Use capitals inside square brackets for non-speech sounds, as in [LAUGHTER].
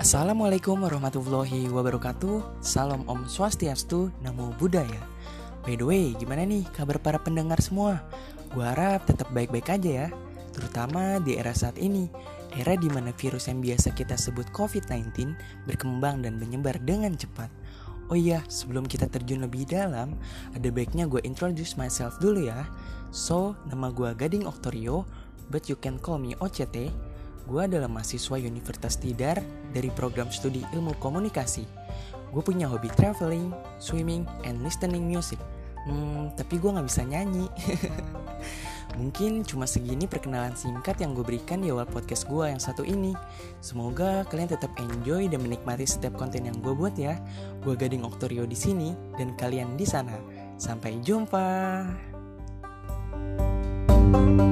Assalamualaikum warahmatullahi wabarakatuh Salam Om Swastiastu, Namo Buddhaya By the way, gimana nih kabar para pendengar semua? Gua harap tetap baik-baik aja ya Terutama di era saat ini Era di mana virus yang biasa kita sebut COVID-19 berkembang dan menyebar dengan cepat Oh iya, sebelum kita terjun lebih dalam, ada baiknya gue introduce myself dulu ya. So, nama gue Gading Oktorio, but you can call me OCT. Gue adalah mahasiswa Universitas Tidar dari program studi ilmu komunikasi. Gue punya hobi traveling, swimming, and listening music. Hmm, tapi gue gak bisa nyanyi. [LAUGHS] Mungkin cuma segini perkenalan singkat yang gue berikan di awal podcast gue yang satu ini. Semoga kalian tetap enjoy dan menikmati setiap konten yang gue buat ya. Gue Gading Oktorio di sini dan kalian di sana. Sampai jumpa. thank you